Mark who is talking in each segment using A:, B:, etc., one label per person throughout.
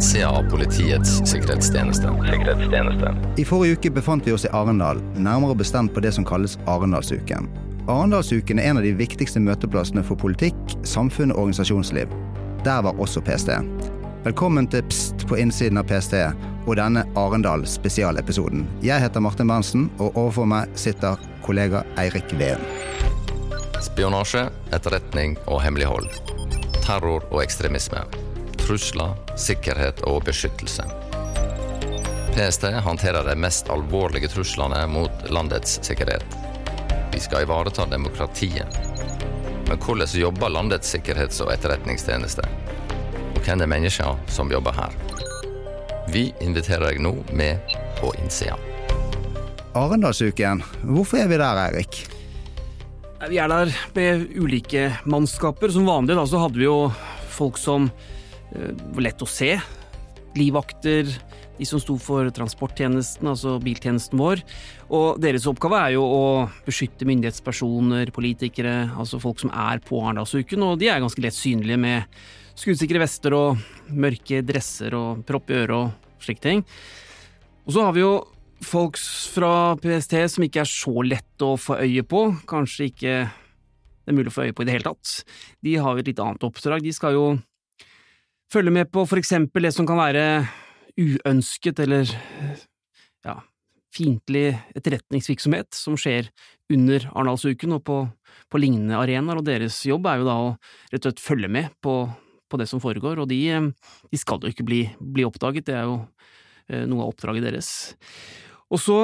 A: innsida av Politiets sikkerhetstjeneste. sikkerhetstjeneste.
B: I forrige uke befant vi oss i Arendal, nærmere bestemt på det som kalles Arendalsuken. Arendalsuken er en av de viktigste møteplassene for politikk, samfunn og organisasjonsliv. Der var også PST. Velkommen til Pst på innsiden av PST og denne Arendal spesialepisoden. Jeg heter Martin Berntsen, og overfor meg sitter kollega Eirik Veum.
A: Spionasje, etterretning og hemmelighold. Terror og ekstremisme. Trusler, sikkerhet og beskyttelse. PST håndterer de mest alvorlige truslene mot landets sikkerhet. Vi skal ivareta demokratiet. Men hvordan jobber landets sikkerhets- og etterretningstjeneste? Og hvem er menneskene som jobber her? Vi inviterer deg nå med på innsida.
B: Arendalsuken, hvorfor er vi der, Eirik?
C: Vi er der med ulike mannskaper. Som vanlig da, så hadde vi jo folk som lett å se. Livvakter, de som sto for transporttjenesten, altså biltjenesten vår. Og deres oppgave er jo å beskytte myndighetspersoner, politikere, altså folk som er på Arendalsuken, og de er ganske lett synlige med skuddsikre vester og mørke dresser og propp i øret og slike ting. Og så har vi jo folk fra PST som ikke er så lett å få øye på, kanskje ikke det er mulig å få øye på i det hele tatt. De har jo et litt annet oppdrag. De skal jo følge med på for eksempel det som kan være uønsket eller ja, fiendtlig etterretningsvirksomhet som skjer under Arendalsuken og på, på, lignende arenaer, og deres jobb er jo da å rett og slett følge med på, på det som foregår, og de, de skal jo ikke bli, bli, oppdaget, det er jo eh, noe av oppdraget deres. Og så,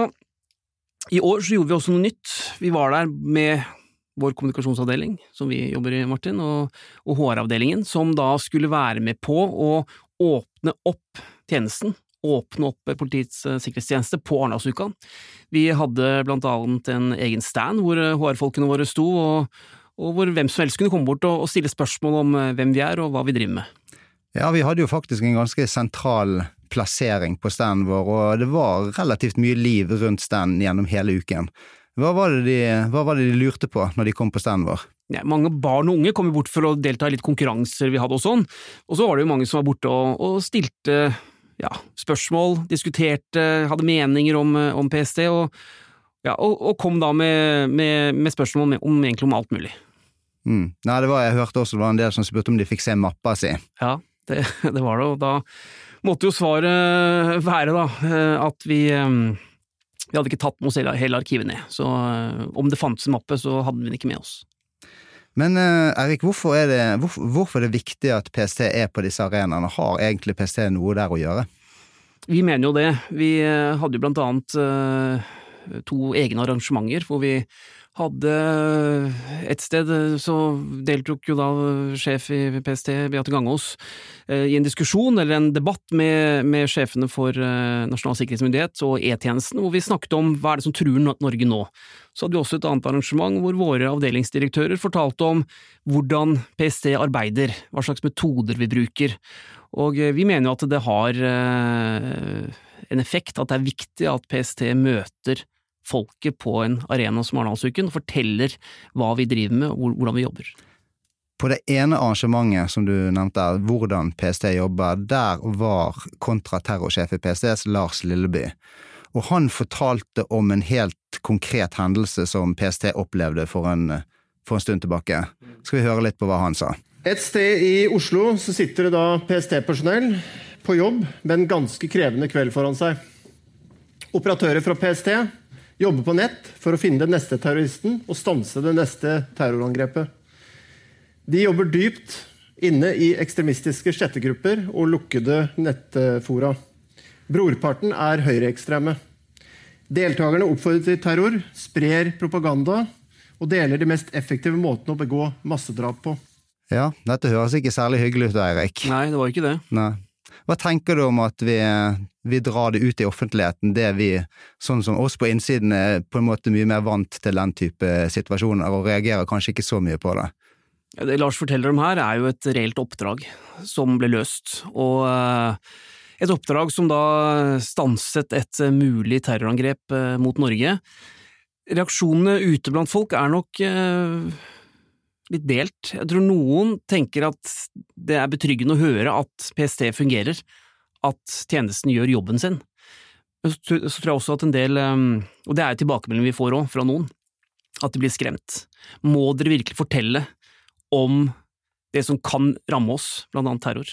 C: i år så gjorde vi også noe nytt. Vi var der med vår kommunikasjonsavdeling, som vi jobber i, Martin, og, og HR-avdelingen, som da skulle være med på å åpne opp tjenesten, åpne opp Politiets eh, sikkerhetstjeneste på Arendalsuka. Vi hadde blant annet en egen stand hvor HR-folkene våre sto, og, og, hvor hvem som helst kunne komme bort og, og stille spørsmål om eh, hvem vi er og hva vi driver med.
B: Ja, vi hadde jo faktisk en ganske sentral plassering på standen vår, og det var relativt mye liv rundt standen gjennom hele uken. Hva var, de, hva var, det de, lurte på når de kom på standen vår?
C: Ja, mange barn og unge kom bort for å delta i litt konkurranser vi hadde og sånn, og så var det jo mange som var borte og, og stilte ja, spørsmål, diskuterte, hadde meninger om, om PST, og, ja, og, og, kom da med, med, med spørsmål om, om, egentlig om alt mulig.
B: Mm. Nei, det var, jeg hørte også det var en del som spurte om de fikk se mappa si.
C: Ja, det, det var det, og da måtte jo svaret være da, eh, at vi eh, vi hadde ikke tatt med oss hele arkivet ned, så eh, om det fantes en mappe, så hadde vi den ikke med oss.
B: Men Erik, hvorfor er, det, hvorfor, hvorfor er det viktig at PST er på disse arenaene? Har egentlig PST noe der å gjøre?
C: Vi mener jo det. Vi hadde jo blant annet to egne arrangementer hvor vi hadde et sted så deltok jo da sjef i PST, Beate Gangås, eh, i en diskusjon eller en debatt med, med sjefene for eh, Nasjonal sikkerhetsmyndighet og E-tjenesten, hvor vi snakket om hva er det som truer Norge nå. Så hadde vi også et annet arrangement hvor våre avdelingsdirektører fortalte om hvordan PST arbeider, hva slags metoder vi bruker. Og eh, vi mener jo at det har en effekt, at det er viktig at PST møter folket på en arena som Arendalsuken og forteller hva vi driver med og hvordan vi jobber.
B: På det ene arrangementet som du nevnte, hvordan PST jobber, der var kontraterrorsjef i PST, Lars Lilleby. Og han fortalte om en helt konkret hendelse som PST opplevde for en, for en stund tilbake. Skal vi høre litt på hva han sa?
D: Et sted i Oslo så sitter det da PST-personell på jobb med en ganske krevende kveld foran seg. Operatører fra PST jobbe på nett for å finne den neste terroristen og stanse det neste terrorangrepet. De jobber dypt inne i ekstremistiske chattegrupper og lukkede nettfora. Brorparten er høyreekstreme. Deltakerne oppfordrer til terror, sprer propaganda og deler de mest effektive måtene å begå massedrap på.
B: Ja, dette høres ikke særlig hyggelig ut, Eirik.
C: Nei, det var ikke det.
B: Nei. Hva tenker du om at vi, vi, drar det ut i offentligheten, det vi, sånn som oss på innsiden, er på en måte mye mer vant til den type situasjoner, og reagerer kanskje ikke så mye på det?
C: Det Lars forteller om her, er jo et reelt oppdrag som ble løst, og eh, et oppdrag som da stanset et mulig terrorangrep eh, mot Norge. Reaksjonene ute blant folk er nok eh, litt delt. Jeg tror noen tenker at det er betryggende å høre at PST fungerer, at tjenesten gjør jobben sin. Så tror jeg også at en del, og det er tilbakemeldingen vi får òg fra noen, at de blir skremt. Må dere virkelig fortelle om det som kan ramme oss, blant annet terror?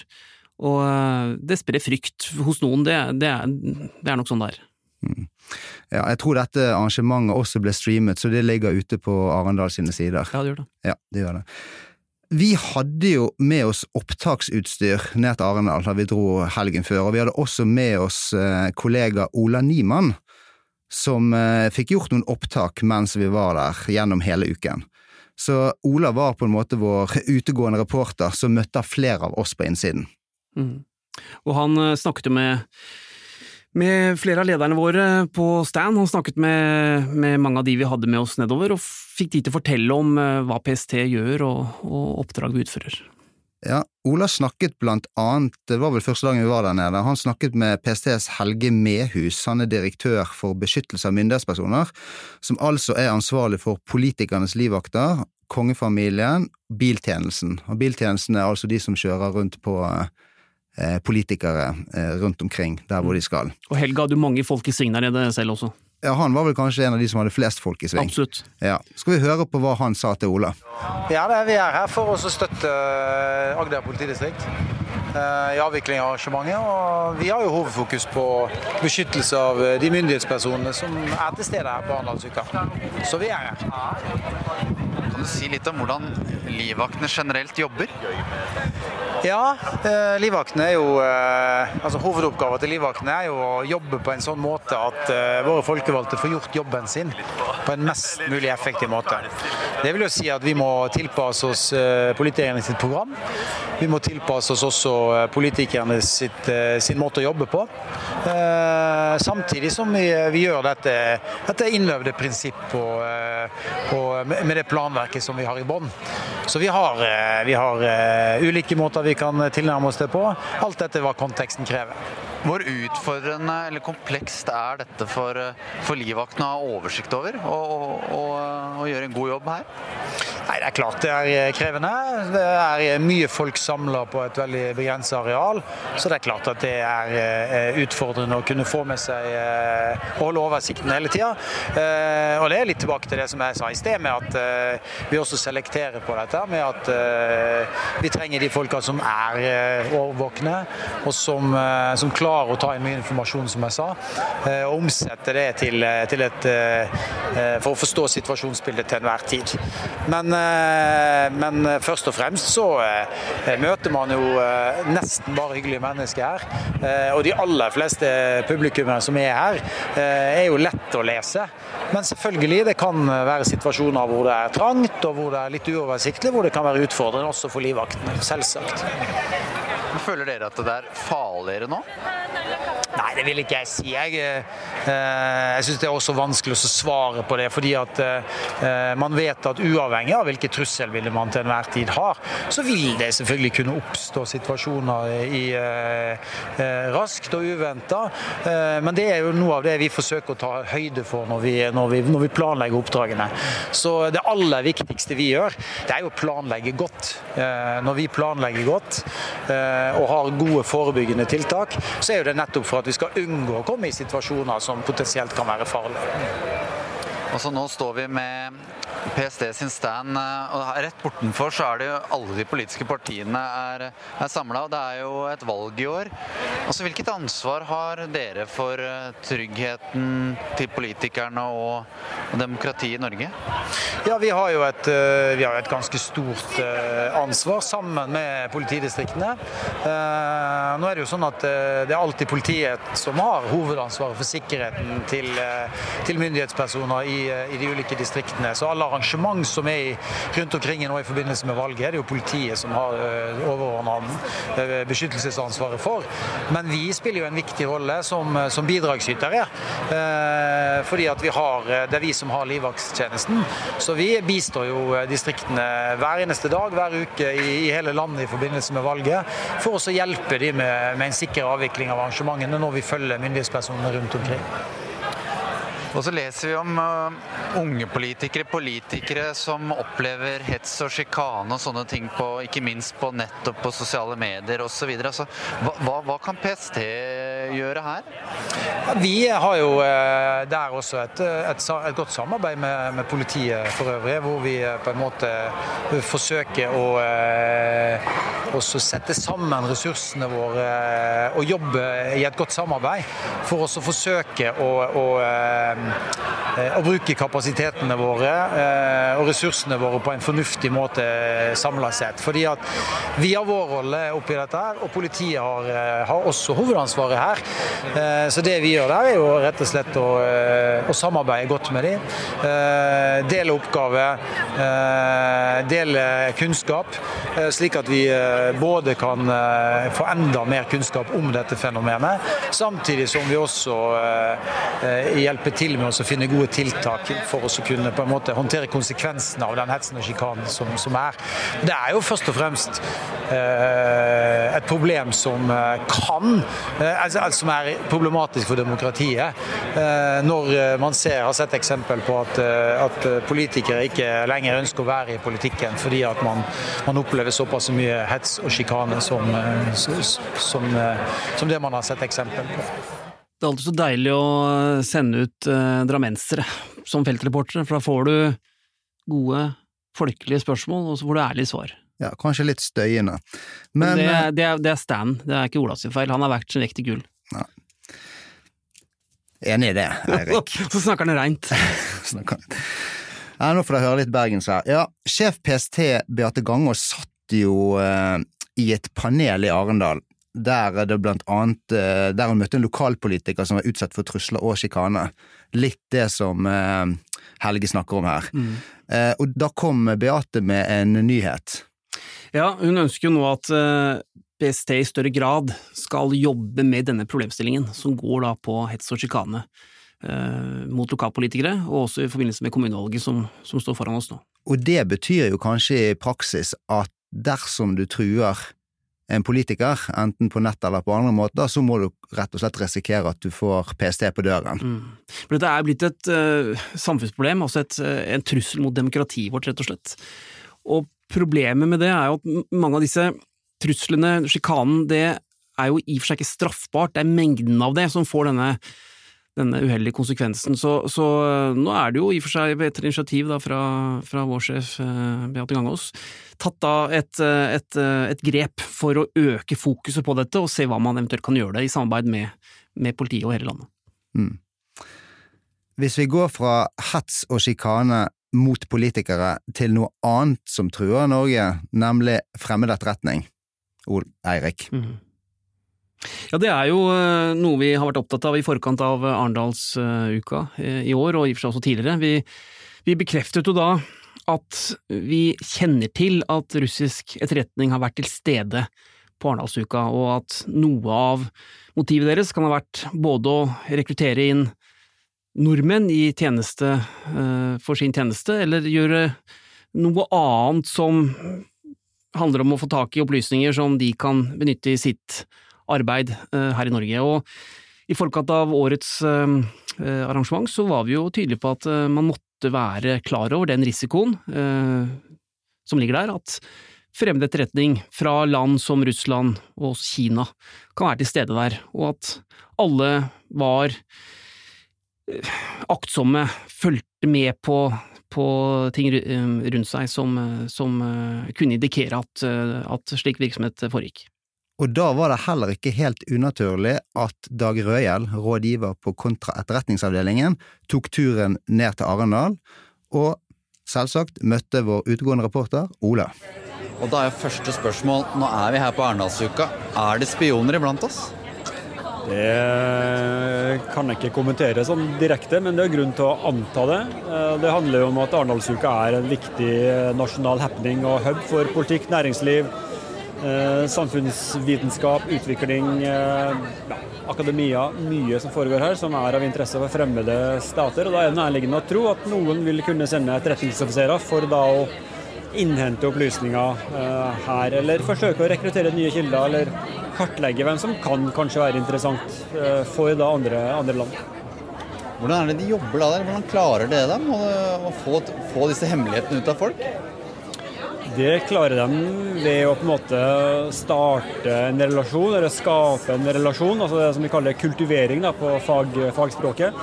C: Og eh, det sprer frykt hos noen, det, det, er, det er, nok sånn det er. Mm.
B: Ja, jeg tror dette arrangementet også ble streamet, så det ligger ute på Arendal sine sider.
C: Ja, det gjør det.
B: Ja, det gjør det. Vi hadde jo med oss opptaksutstyr ned til Arendal da vi dro helgen før, og vi hadde også med oss eh, kollega Ola Niemann, som eh, fikk gjort noen opptak mens vi var der gjennom hele uken. Så Ola var på en måte vår utegående reporter som møtte flere av oss på innsiden.
C: Mm. Og han eh, snakket jo med, med flere av lederne våre på stand. Han snakket med, med, mange av de vi hadde med oss nedover, og fikk de til å fortelle om eh, hva PST gjør og, og oppdrag vi utfører.
B: Ja, Ola snakket blant annet, det var vel første dagen vi var der nede, han snakket med PSTs Helge Mehus, han er direktør for beskyttelse av myndighetspersoner, som altså er ansvarlig for politikernes livvakter, kongefamilien, biltjenesten. Og biltjenesten er altså de som kjører rundt på eh, politikere eh, rundt omkring der hvor de skal.
C: Og Helga hadde jo mange folk i sving der nede selv også.
B: Ja, Han var vel kanskje en av de som hadde flest folk i sving.
C: Absolutt.
B: Ja. Skal vi høre på hva han sa til Ola?
E: Ja, det er Vi er her for å støtte eh, Agder politidistrikt i avvikling av arrangementet. Og vi har jo hovedfokus på beskyttelse av de myndighetspersonene som er til stede her på Arendalsuka. Så vi er her.
F: Kan du si litt om hvordan livvaktene generelt jobber?
E: Ja, eh, livvaktene er jo eh, altså Hovedoppgaven til livvaktene er jo å jobbe på en sånn måte at eh, våre folkevalgte får gjort jobben sin på en mest mulig effektiv måte. Det vil jo si at vi må tilpasse oss eh, sitt program. Vi må tilpasse oss også eh, politikerne sitt, eh, sin måte å jobbe på. samtidig som vi, vi gjør dette, dette innøvde prinsipp på, på, med det planverket som vi har i bånn. Så vi har, vi har ulike måter vi kan tilnærme oss det på. Alt dette hva konteksten krever.
F: Hvor utfordrende eller komplekst er dette for, for livvaktene å ha oversikt over og, og, og, og gjøre en god jobb her?
E: Nei, Det er klart det er eh, krevende. Det er mye folk samla på et veldig begrenset areal. Så det er klart at det er eh, utfordrende å kunne få med seg eh, holde oversikten hele tida. Og det er litt tilbake til det som jeg sa i sted, med at vi også selekterer på dette. Med at vi trenger de folka som er årvåkne, og som, som klarer å ta inn mye informasjon, som jeg sa. Og omsette det til, til et For å forstå situasjonsbildet til enhver tid. Men Eh, men, først og fremst så eh, møter man jo eh, nesten bare hyggelige mennesker her. Og de aller fleste publikummere som er her, er jo lett å lese. Men selvfølgelig, det kan være situasjoner hvor det er trangt og hvor det er litt uoversiktlig, hvor det kan være utfordrende også for livvaktene. Selvsagt.
F: Føler dere at det er farligere nå?
E: Nei, det vil ikke jeg si. Jeg, eh, jeg syns det er også vanskelig å svare på det. Fordi at eh, man vet at uavhengig av hvilke trusselbilder man til enhver tid har, så vil det selvfølgelig kunne oppstå situasjoner i, eh, raskt og uventa. Men det er jo noe av det vi forsøker å ta høyde for når vi, når vi, når vi planlegger oppdragene. Så det aller viktigste vi gjør, det er jo å planlegge godt. Når vi planlegger godt og har gode forebyggende tiltak, så er jo det nettopp for at vi skal unngå å komme i situasjoner som potensielt kan være farlige.
F: Og så Nå står vi med PST sin stand. Eh, og Rett bortenfor så er det jo alle de politiske partiene er, er samla. Det er jo et valg i år. Altså, Hvilket ansvar har dere for eh, tryggheten til politikerne og, demokratiet i Norge?
E: Ja, Vi har jo et, eh, har et ganske stort ansvar sammen med politidistriktene. Nå er det jo sånn at det er alltid politiet som har hovedansvaret for sikkerheten til, til myndighetspersoner i, i de ulike distriktene. Så alle arrangement som er rundt omkring nå i forbindelse med valget, det er jo politiet som har eh, overordna eh, beskyttelsesansvaret for. Men vi spiller jo en viktig rolle som, eh, som bidragsytere. Fordi at vi har, det er vi som har livvaktstjenesten. Så vi bistår jo distriktene hver eneste dag, hver uke i, hele landet i forbindelse med valget. For å hjelpe de med, med en sikker avvikling av arrangementene når vi følger myndighetspersonene rundt omkring.
F: Og så leser vi om uh, unge politikere, politikere som opplever hets og sjikane og sånne ting på, ikke minst på nett og på sosiale medier osv. Altså, hva, hva, hva kan PST gjøre her?
E: Vi har jo uh, der også et, et, et godt samarbeid med, med, politiet for øvrig, hvor vi uh, på en måte forsøker å også sette sammen ressursene våre og jobbe i et godt samarbeid for oss å forsøke å, å Eh, å bruke kapasitetene våre eh, og ressursene våre på en fornuftig måte samla sett. Fordi at vi har vår rolle oppi dette her, og politiet har, eh, har også hovedansvaret her. Så det vi gjør der, er jo rett og slett å, å samarbeide godt med dem. Dele oppgaver, dele kunnskap, slik at vi både kan få enda mer kunnskap om dette fenomenet, samtidig som vi også hjelper til med å finne gode tiltak for å kunne på en måte håndtere konsekvensene av den hetsen og sjikanen som, som, er. Det er jo først og fremst eh, et problem som eh, kan eh, altså, Som er problematisk for demokratiet. Eh, når eh, man ser, har sett eksempel på at, eh, at, politikere ikke lenger ønsker å være i politikken fordi at man, man opplever såpass mye hets og sjikane som, som, som det man har sett eksempel på.
C: Det er alltid så deilig å sende ut drammensere som feltreportere, for da får du gode, folkelige spørsmål, og så får du ærlige svar.
B: Ja, kanskje litt støyende.
C: Men, Men det, det, er, det, er, Stan, det er ikke Olavs feil. Han har vært sin vekt i gull.
B: Enig i det, Eirik.
C: så snakker han reint.
B: ja, nå får dere høre litt bergens her. Ja, sjef PST Beate Gangås satt jo eh, i et panel i Arendal der det blant annet eh, der hun møtte en lokalpolitiker som var utsatt for trusler og sjikane. Litt det som eh, Helge snakker om her. Mm. Eh, og da kom Beate med en nyhet.
C: Ja, hun ønsker jo nå at PST i større grad skal jobbe med denne problemstillingen, som går da på hets og sjikane mot lokalpolitikere, og også i forbindelse med kommunevalget som, som står foran oss nå.
B: Og det betyr jo kanskje i praksis at dersom du truer en politiker, enten på nett eller på andre måter, så må du rett og slett risikere at du får PST på døren. Mm.
C: For dette er blitt et uh, samfunnsproblem, altså et, uh, en trussel mot demokratiet vårt, rett og slett. Og problemet med det er jo at mange av disse truslene, sjikanen, det er jo i og for seg ikke straffbart, det er mengden av det som får denne denne uheldige konsekvensen. Så, så, eh, nå er det jo i og for seg etter initiativ da, fra, fra vår sjef eh, Beate Gangås tatt da et, eh, et, et, grep for å øke fokuset på dette, og se hva man eventuelt kan gjøre det i samarbeid med, med politiet og hele landet. Mm.
B: Hvis vi går fra hets og sjikane mot politikere til noe annet som truer Norge, nemlig fremmed etterretning, Ol Eirik. Mm.
C: Ja, det er jo eh, noe vi har vært opptatt av i forkant av Arendalsuka eh, i år, og i og for seg også tidligere. Vi, vi bekreftet jo da at vi kjenner til at russisk etterretning har vært til stede på Arendalsuka, og at noe av motivet deres kan ha vært både å rekruttere inn nordmenn i tjeneste for sin tjeneste, eller gjøre noe annet som handler om å få tak i opplysninger som de kan benytte i sitt arbeid eh, her i Norge. Og i forkant av årets eh, eh, arrangement så var vi jo tydelige på at man måtte være klar over den risikoen som ligger der, at fremmed etterretning fra land som Russland og Kina kan være til stede der, og at alle var aktsomme, fulgte med på, på ting rundt seg som, som kunne indikere at, at slik virksomhet foregikk.
B: Og da var det heller ikke helt unaturlig at Dag Røhjell, rådgiver på kontraetterretningsavdelingen, tok turen ned til Arendal, og selvsagt møtte vår utegående reporter Ola.
F: Og da er første spørsmål, nå er vi her på Arendalsuka, er det spioner iblant oss?
G: Det kan jeg ikke kommentere sånn direkte, men det er grunn til å anta det. Eh, det handler jo om at Arendalsuka er en viktig nasjonal happening og hub for politikk, næringsliv, Eh, samfunnsvitenskap, utvikling, eh, akademia. Mye som foregår her som er av interesse for fremmede stater. og Da er det nærliggende å tro at noen vil kunne sende etterretningsoffiserer for da å innhente opplysninger eh, her, eller forsøke å rekruttere nye kilder, eller kartlegge hvem som kan kanskje være interessant for da andre, andre land.
F: Hvordan er det de jobber da der? Hvordan klarer dere dem å få, få disse hemmelighetene ut av folk?
G: Det klarer de ved å på en måte starte en relasjon, eller skape en relasjon. altså Det som vi kaller kultivering da, på fag, fagspråket.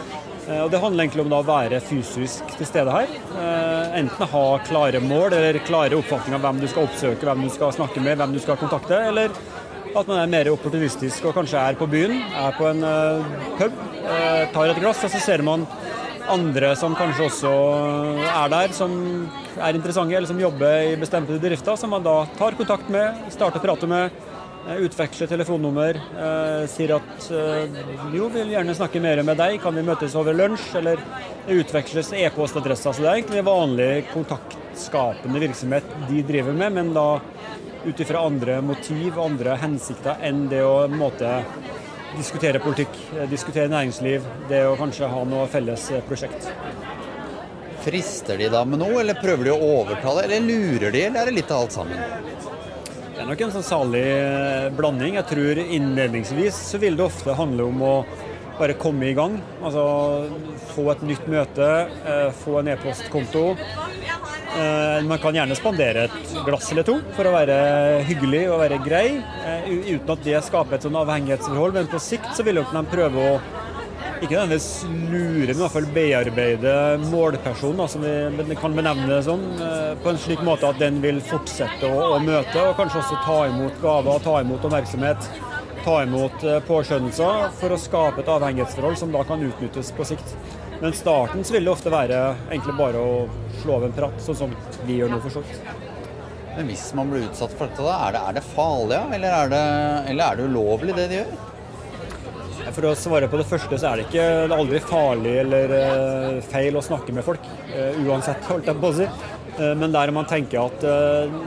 G: Eh, og Det handler egentlig om å være fysisk til stede her. Eh, enten ha klare mål eller klare oppfatninger av hvem du skal oppsøke, hvem du skal snakke med, hvem du skal kontakte. Eller at man er mer opportunistisk og kanskje er på byen, er på en eh, pub, tar et glass, og så ser man andre som kanskje også er der, som er interessante eller som jobber i bestemte bedrifter, som man da tar kontakt med, starter å prate med Eh, utveksle telefonnummer. Eh, sier at eh, jo, vil gjerne snakke mer med deg, kan vi møtes over lunsj? Eller utveksles e-postadresser. Så det er egentlig vanlig kontaktskapende virksomhet de driver med, men da ut ifra andre motiv, andre hensikter enn det å måte, diskutere politikk, diskutere næringsliv, det å kanskje ha noe felles prosjekt.
F: Frister de da med noe, eller prøver de å overtale, eller lurer de, eller er det litt av alt sammen?
G: Det er nok en sånn salig eh, blanding. Jeg tror innledningsvis så vil det ofte handle om å bare komme i gang. Altså få et nytt møte, eh, få en e-postkonto. Eh, man kan gjerne spandere et glass eller to for å være hyggelig og være grei, uten at det skaper et sånn avhengighetsforhold. Men på sikt så vil de prøve å ikke nødvendigvis lure, men i hvert fall bearbeide målpersonen, som vi kan benevne det sånn, eh, på en slik måte at den vil fortsette å, møte, og kanskje også ta imot gaver, ta imot oppmerksomhet, ta imot eh, påskjønnelser, for å skape et avhengighetsforhold som da kan utnyttes på sikt. Men starten så vil det ofte være egentlig bare å slå av en prat, sånn som vi gjør nå, for så vidt.
F: Men hvis man blir utsatt for dette, da, er det, er det farlig, eller er det, eller er det ulovlig det de gjør?
G: For å svare på det første, så er det ikke aldri farlig eller uh, feil å snakke med folk. Uh, uansett, holdt jeg på å si. Uh, men der man tenker at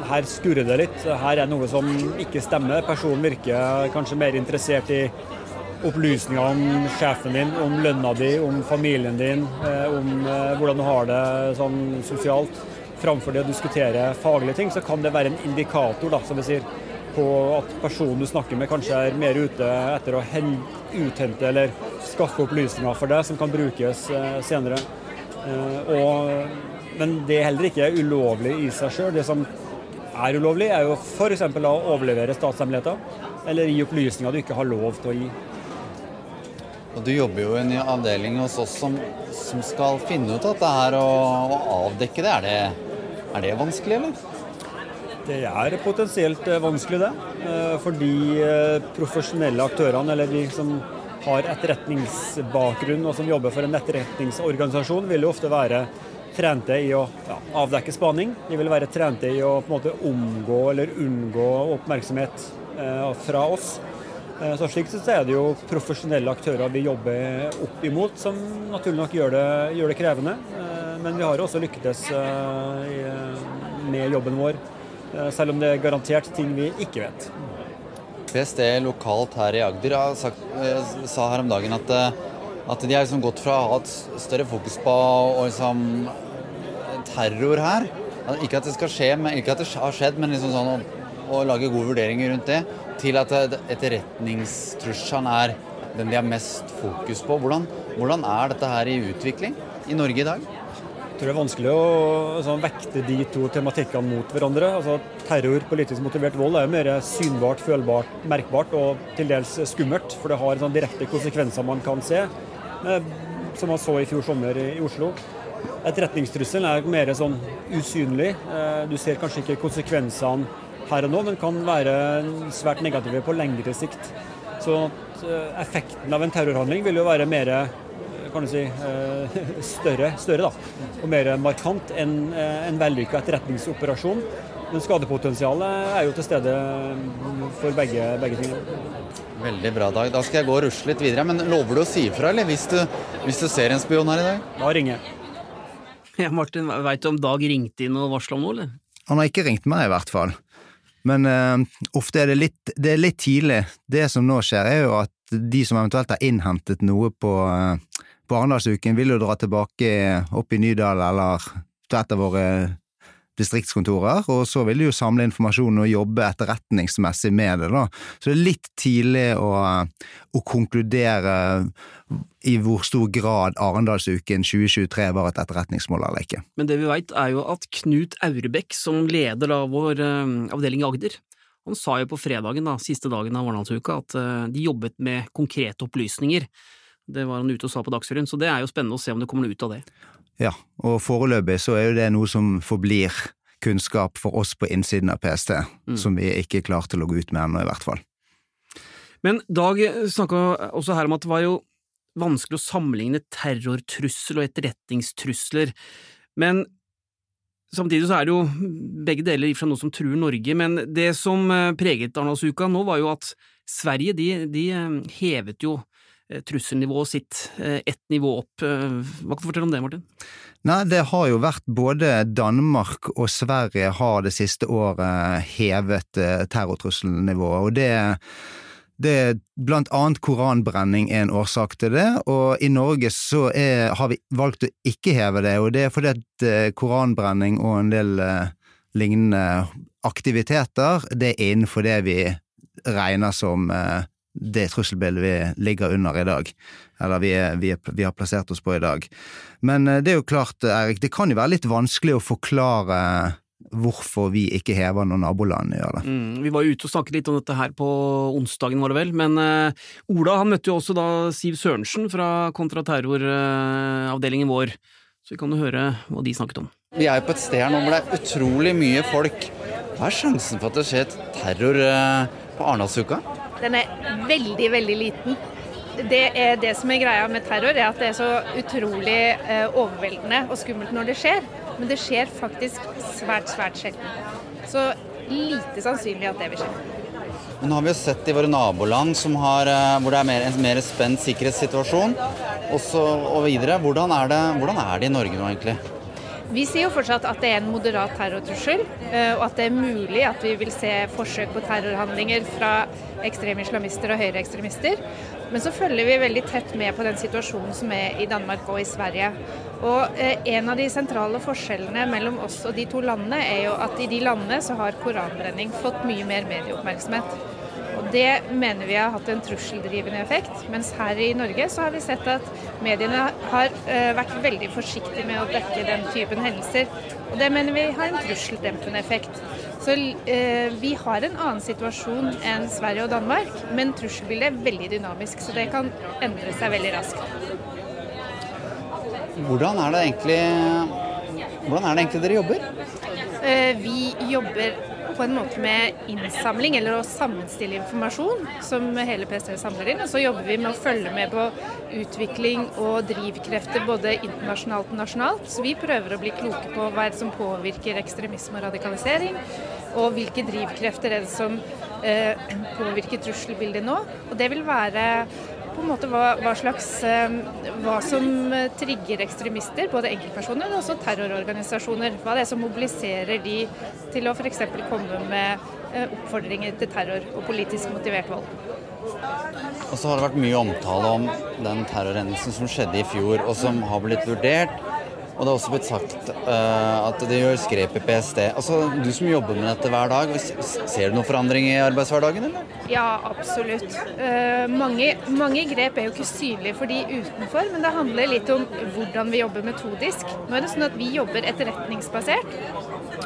G: her skurrer det litt, her er noe som ikke stemmer. Personen virker kanskje mer interessert i opplysninger om sjefen din, om lønna di, om familien din, om hvordan du har det sånn sosialt. Framfor det å diskutere faglige ting, så kan det være en indikator, da, som vi sier på at personen du snakker med, kanskje er mer ute etter å uthente eller skaffe opplysninger for deg som kan brukes eh, senere. Og, men det er heller ikke ulovlig i seg sjøl. Det som er ulovlig, er jo f.eks. å overlevere statshemmeligheter eller gi opplysninger du ikke har lov til å gi.
F: Og Du jobber jo i en avdeling hos oss som, som skal finne ut dette her og, og avdekke det. Er, det. er det vanskelig, eller?
G: Det er potensielt eh, vanskelig, det. Eh, for de eh, profesjonelle aktørene, eller de som har etterretningsbakgrunn og som jobber for en etterretningsorganisasjon, vil jo ofte være trente i å ja, avdekke spaning. De vil være trente i å på en måte omgå eller unngå oppmerksomhet fra oss. Så Slik sett er det jo profesjonelle aktører vi jobber opp imot, som naturlig nok gjør det, gjør det krevende. Men vi har også lyktes med jobben vår selv om det er garantert ting vi ikke vet.
F: PST lokalt her i Agder sagt, eh, sa her om dagen at, eh, at de har liksom gått fra å ha et større fokus på liksom, terror her Ikke at det skal skje, men, ikke at det har skjedd, men liksom sånn å, å lage gode vurderinger rundt det, til at etterretningstrusselen er den de har mest fokus på. Hvordan, hvordan er dette her i utvikling i Norge i dag?
G: Jeg tror det er vanskelig å sånn, vekte de to tematikkene mot hverandre. Altså, terror, politisk motivert vold, er mer synbart, følbart, merkbart og til dels skummelt. For det har sånn, direkte konsekvenser man kan se, eh, som man så i fjor sommer i, Oslo. Etterretningstrusselen er mer sånn usynlig. Eh, du ser kanskje ikke konsekvensene her og nå, men kan være svært negative på lengre sikt. Så eh, effekten av en terrorhandling vil jo være mer kan du si, eh, større, større da, og mer markant enn eh, en vellykka etterretningsoperasjon. Men skadepotensialet er jo til stede for begge, begge ting.
F: Veldig bra, Dag. Da skal jeg gå og rusle litt videre. Men lover du å si ifra, eller hvis du, hvis du ser en spion her i dag?
G: Da ringer jeg.
C: Ja, Martin, veit du om Dag ringte inn og varsla om noe, eller?
B: Han har ikke ringt meg, i hvert fall. Men uh, ofte er det litt, det er litt tidlig. Det som nå skjer, er jo at de som eventuelt har innhentet noe på uh, på Arendalsuken vil jo dra tilbake opp i Nydal eller til et av våre distriktskontorer, og så vil de jo samle informasjon og jobbe etterretningsmessig med det. da. Så det er litt tidlig å, å konkludere i hvor stor grad Arendalsuken 2023 var et etterretningsmål eller ikke.
C: Men det vi veit er jo at Knut Aurebekk, som leder da vår avdeling i Agder, han sa jo på fredagen, da, siste dagen av Arendalsuka, at de jobbet med konkrete opplysninger. Det var han ute og sa på Dagsrevyen, så det er jo spennende å se om det kommer noe ut av det.
B: Ja, og foreløpig så er jo det noe som forblir kunnskap for oss på innsiden av PST, mm. som vi ikke er klare til å gå ut med ennå, i hvert fall.
C: Men Dag snakka også her om at det var jo vanskelig å sammenligne terrortrussel og etterretningstrusler, men samtidig så er det jo begge deler i fra noe som truer Norge, men det som eh, preget Arendalsuka nå, var jo at Sverige de, de eh, hevet jo Eh, trusselnivået sitt eh, ett nivå opp. Eh, hva kan du fortelle om det, Martin?
B: Nei, det har jo vært både Danmark og Sverige har det siste året hevet terrortrusselnivået, og det det blant annet koranbrenning er en årsak til det, og i Norge så er, har vi valgt å ikke heve det, og det er fordi at koranbrenning og en del lignende aktiviteter, det er innenfor det vi regner som det trusselbildet vi ligger under i dag, eller vi, er, vi, er, vi, har plassert oss på i dag. Men eh, det er jo klart, Erik, det kan jo være litt vanskelig å forklare hvorfor vi ikke hever når nabolandene gjør det. Mm,
C: vi var jo ute og snakket litt om dette her på onsdagen, var det vel, men uh, Ola han møtte jo også da Siv Sørensen fra kontraterroravdelingen uh, vår, så vi kan jo høre hva de snakket om.
F: Vi er jo på et sted her nå hvor det er utrolig mye folk. Hva er sjansen for at det skjer terror uh, på Arendalsuka?
H: Den er veldig, veldig liten. Det, er det som er greia med terror, er at det er så utrolig eh, overveldende og skummelt når det skjer. Men det skjer faktisk svært, svært sjelden. Så lite sannsynlig at det vil skje.
F: Men nå har vi jo sett i våre naboland har, eh, hvor det er mer, en mer spent sikkerhetssituasjon også, og videre. Hvordan er, det, hvordan er det i Norge nå, egentlig?
H: Vi sier jo fortsatt at det er en moderat terrortrussel, eh, og at det er mulig at vi vil se forsøk på terrorhandlinger fra ekstreme islamister og høyreekstremister. Men så følger vi veldig tett med på den situasjonen som er i Danmark og i Sverige. Og eh, En av de sentrale forskjellene mellom oss og de to landene er jo at i de landene så har koranbrenning fått mye mer medieoppmerksomhet. Det mener vi har hatt en trusseldrivende effekt. Mens her i Norge så har vi sett at mediene har uh, vært veldig forsiktige med å dekke den typen hendelser. Og det mener vi har en trusseldempende effekt. Så eh, vi har en annen situasjon enn Sverige og Danmark, men trusselbildet er veldig dynamisk. Så det kan endre seg veldig raskt.
F: Hvordan er det egentlig, er det egentlig dere jobber?
H: Eh, vi jobber på en måte med innsamling, eller å sammenstille informasjon som hele PST samler inn. Og så jobber vi med å følge med på utvikling og drivkrefter både internasjonalt og nasjonalt. Så vi prøver å bli kloke på hva som påvirker ekstremisme og radikalisering, og hvilke drivkrefter er det som eh, påvirker trusselbildet nå. Og det vil være på en måte hva, hva, slags, eh, hva som trigger ekstremister, både enkeltpersoner og også terrororganisasjoner. Hva det er som mobiliserer de til å f.eks. komme med eh, oppfordringer til terror og politisk motivert vold.
F: Og så har det vært mye omtale om den terrorhendelsen som skjedde i fjor, og som har blitt vurdert og det har også blitt sagt uh, at det gjør grep i PST. Altså, Du som jobber med dette hver dag, ser du noen forandring i arbeidshverdagen? eller?
H: Ja, absolutt. Uh, mange, mange, grep er jo ikke synlige for de utenfor, men det handler litt om hvordan vi jobber metodisk. Nå er det sånn at vi jobber etterretningsbasert.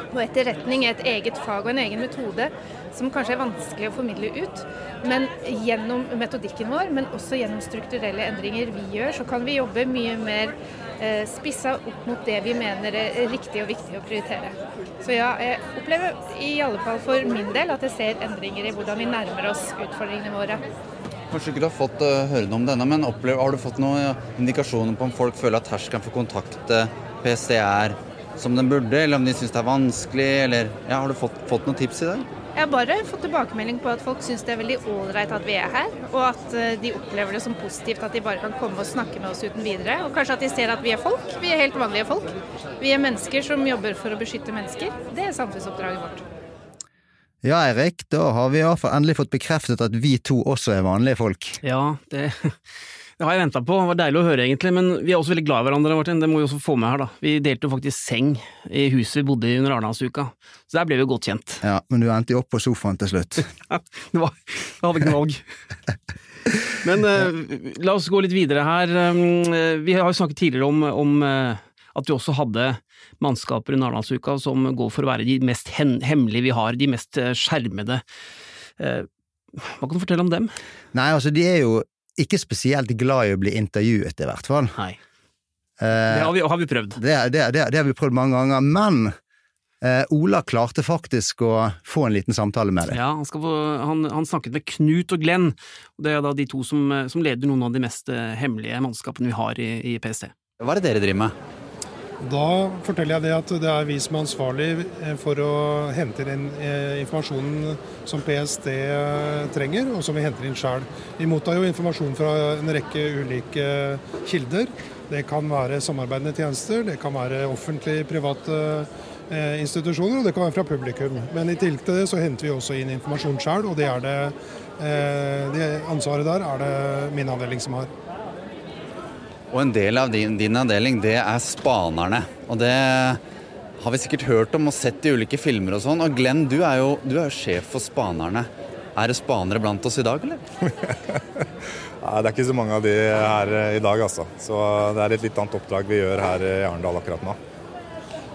H: Og etterretning er et eget fag og en egen metode som kanskje er vanskelig å formidle ut. Men gjennom metodikken vår, men også gjennom strukturelle endringer vi gjør, så kan vi jobbe mye mer spissa opp mot det vi mener er riktig og viktig å prioritere. Så ja, jeg opplever i alle fall for min del at jeg ser endringer i hvordan vi nærmer oss utfordringene våre.
F: Kanskje ikke du har fått uh, høre noe om denne, men opplever, har du fått noen indikasjoner på om folk føler at terskelen for kontakt PST er som den burde, eller om de syns det er vanskelig, eller ja, Har du fått, fått noen tips i det?
H: Jeg har bare fått tilbakemelding på at folk syns det er veldig ålreit at vi er her, og at eh, de opplever det som positivt at de bare kan komme og snakke med oss uten videre. Og kanskje at de ser at vi er folk. Vi er helt vanlige folk. Vi er mennesker som jobber for å beskytte mennesker. Det er samfunnsoppdraget vårt.
B: Ja, Eirik, da har vi iallfall endelig fått bekreftet at vi to også er vanlige folk.
C: Ja, det, det har jeg venta på. Det var deilig å høre, egentlig. Men vi er også veldig glad i hverandre, Martin. Det må vi også få med her, da. Vi delte jo faktisk seng i huset vi bodde i under Arendalsuka. Så der ble vi jo godt kjent.
B: Ja, Men du endte jo opp på sofaen til slutt.
C: det var, jeg hadde ikke noe valg. Men uh, la oss gå litt videre her. Um, vi har jo snakket tidligere om, om uh, at vi også hadde mannskaper under Arendalsuka som går for å være de mest hemmelige vi har, de mest uh, skjermede. hva kan du fortelle om dem?
B: Nei, altså de er jo ikke spesielt glad i å bli intervjuet, i hvert fall.
C: Nei. det har vi, har vi prøvd.
B: Det, det, det, det, har vi prøvd mange ganger. Men Eh, Ola klarte faktisk å få en liten samtale med deg.
C: Ja, han, få, han, han, snakket med Knut og Glenn, og det er da de to som, som leder noen av de mest eh, hemmelige mannskapene vi har i, i, PST.
F: Hva er det dere driver med?
I: Da forteller jeg det at det er vi som er ansvarlig eh, for å hente inn informasjonen som PST trenger, og som vi henter inn sjøl. Vi mottar jo informasjon fra en rekke ulike kilder. Det kan være samarbeidende tjenester, det kan være offentlig, private Eh, institusjoner, og det kan være fra publikum. Men i tillegg til det så henter vi også inn informasjon sjøl, og det, det, eh, det ansvaret der er det min avdeling som har.
F: Og en del av din, din, avdeling, det er spanerne. Og det har vi sikkert hørt om og sett i ulike filmer og sånn. Og Glenn, du er jo du er sjef for spanerne. Er det spanere blant oss i dag, eller?
J: Nei, det er ikke så mange av de her i dag, altså. Så det er et litt annet oppdrag vi gjør her i Arendal akkurat nå.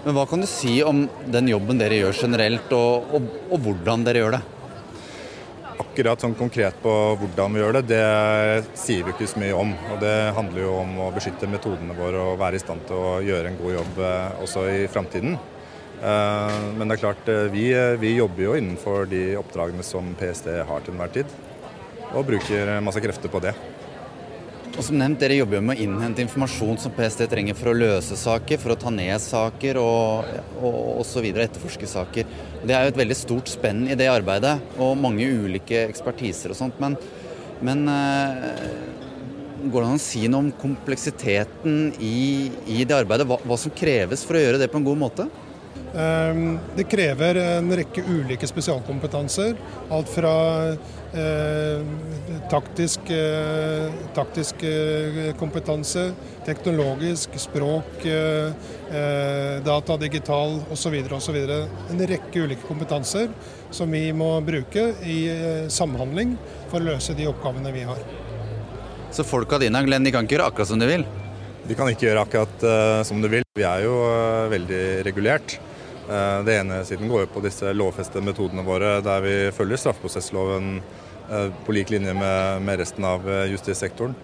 F: Men hva kan du si om den jobben dere gjør generelt, og, og, og hvordan dere gjør det?
J: Akkurat sånn konkret på hvordan vi gjør det, det sier vi ikke så mye om. Og Det handler jo om å beskytte metodene våre og være i stand til å gjøre en god jobb eh, også i framtiden. Eh, men det er klart, eh, vi, vi, jobber jo innenfor de oppdragene som PST har til enhver tid. Og bruker masse krefter på det.
F: Og som nevnt, Dere jobber jo med å innhente informasjon som PST trenger for å løse saker, for å ta ned saker og, og, og videre, etterforske saker. Det er jo et veldig stort spenn i det arbeidet, og mange ulike ekspertiser og sånt. Men, men uh, går det an å si noe om kompleksiteten i, i det arbeidet? Hva, hva, som kreves for å gjøre det på en god måte?
I: Um, det krever en rekke ulike spesialkompetanser. Alt fra Eh, taktisk, eh, taktisk eh, kompetanse, teknologisk, språk, data, digital osv. osv. En rekke ulike kompetanser som vi må bruke i samhandling for å løse de oppgavene vi har.
F: Så folka dine Glenn, de kan ikke gjøre akkurat som de vil?
J: De kan ikke gjøre akkurat uh, som de vil. Vi er jo uh, veldig regulert. Uh, det ene siden går jo på disse lovfestede metodene våre der vi følger straffeprosessloven Eh, på lik linje med, resten av eh, justissektoren.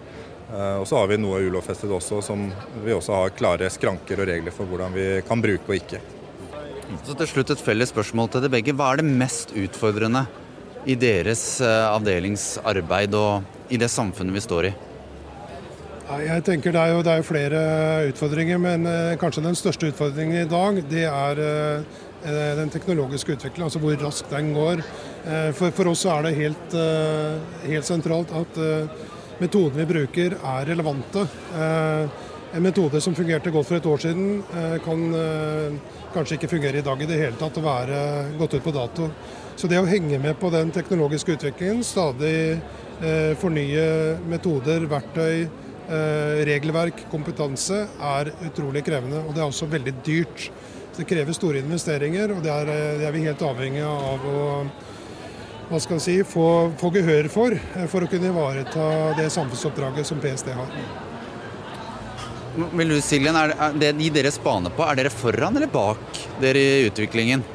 J: Eh, og så har vi noe ulovfestet også, som vi også har klare skranker og regler for hvordan vi kan bruke og ikke.
F: Så til slutt et felles spørsmål til dere begge. Hva er det mest utfordrende i deres avdelingsarbeid og i det samfunnet vi står i?
I: Jeg tenker Det er jo, det er flere utfordringer, men kanskje den største utfordringen i dag det er Eh, den teknologiske utviklingen, altså hvor raskt den går. Eh, for, for oss er det helt, eh, helt, sentralt at metodene vi bruker er relevante. En metode som fungerte godt for et år siden, kan kanskje ikke fungere i dag i det hele tatt og være gått ut på dato. Så det å henge med på den teknologiske utviklingen, stadig fornye metoder, verktøy, regelverk, kompetanse, er utrolig krevende. Og det er også veldig dyrt. Det krever store investeringer, og det er, eh, det er vi helt avhengig av å hva skal si, få, få gehør for, eh, for å kunne ivareta det samfunnsoppdraget som PST har.
F: Vil du, Siljen, er det de dere spaner på, er dere foran eller bak dere i utviklingen?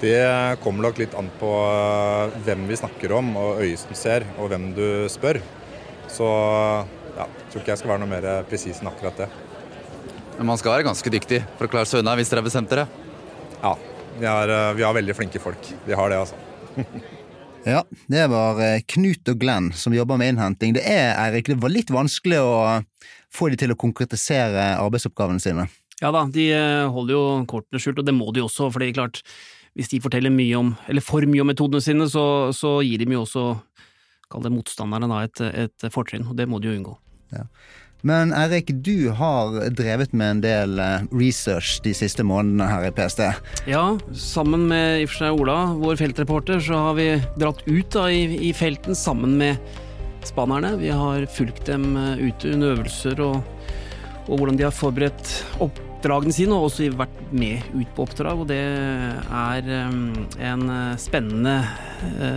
J: Det kommer nok litt an på eh, hvem vi snakker om, og øyet som ser, og hvem du spør. Så ja, jeg tror ikke jeg skal være noe mer presis enn akkurat det.
F: Men man skal være ganske dyktig for å klare seg unna hvis dere har bestemt dere?
J: Ja, vi har, eh, vi har veldig flinke folk. Vi har det, altså.
B: ja, det var eh, Knut og Glenn som jobber med innhenting. Det er Erik, det var litt vanskelig å få de til å konkretisere arbeidsoppgavene sine.
C: Ja da, de eh, holder jo kortene skjult, og det må de også, for det er klart, hvis de forteller mye om, eller for mye om metodene sine, så, så gir de jo også, kall det motstanderne, da, et, et fortrinn, og det må de jo unngå.
B: Ja. Men Erik, du har drevet med en del eh, research de siste månedene her i PST.
C: Ja, sammen med i og for seg Ola, vår feltreporter, så har vi dratt ut da, i, i felten sammen med spanerne. Vi har fulgt dem eh, ute under øvelser og, og hvordan de har forberedt oppdragene sine, og også vært med ut på oppdrag. Og det er um, en spennende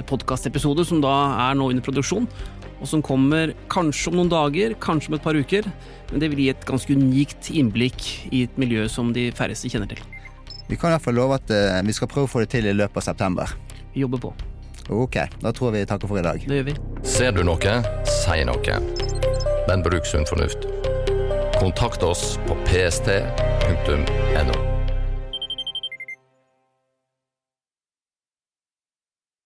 C: podkastepisode som da er nå under produksjon og som kommer kanskje om noen dager, kanskje om et par uker. Men det vil gi et ganske unikt innblikk i et miljø som de færreste kjenner til.
B: Vi kan i hvert fall love at uh, vi skal prøve å få det til i løpet av september.
C: Vi jobber på.
B: Ok, da tror jeg vi takker for i dag.
C: Det gjør vi.
A: Ser du noe, si noe. Men bruk sunn fornuft. Kontakt oss på pst.no.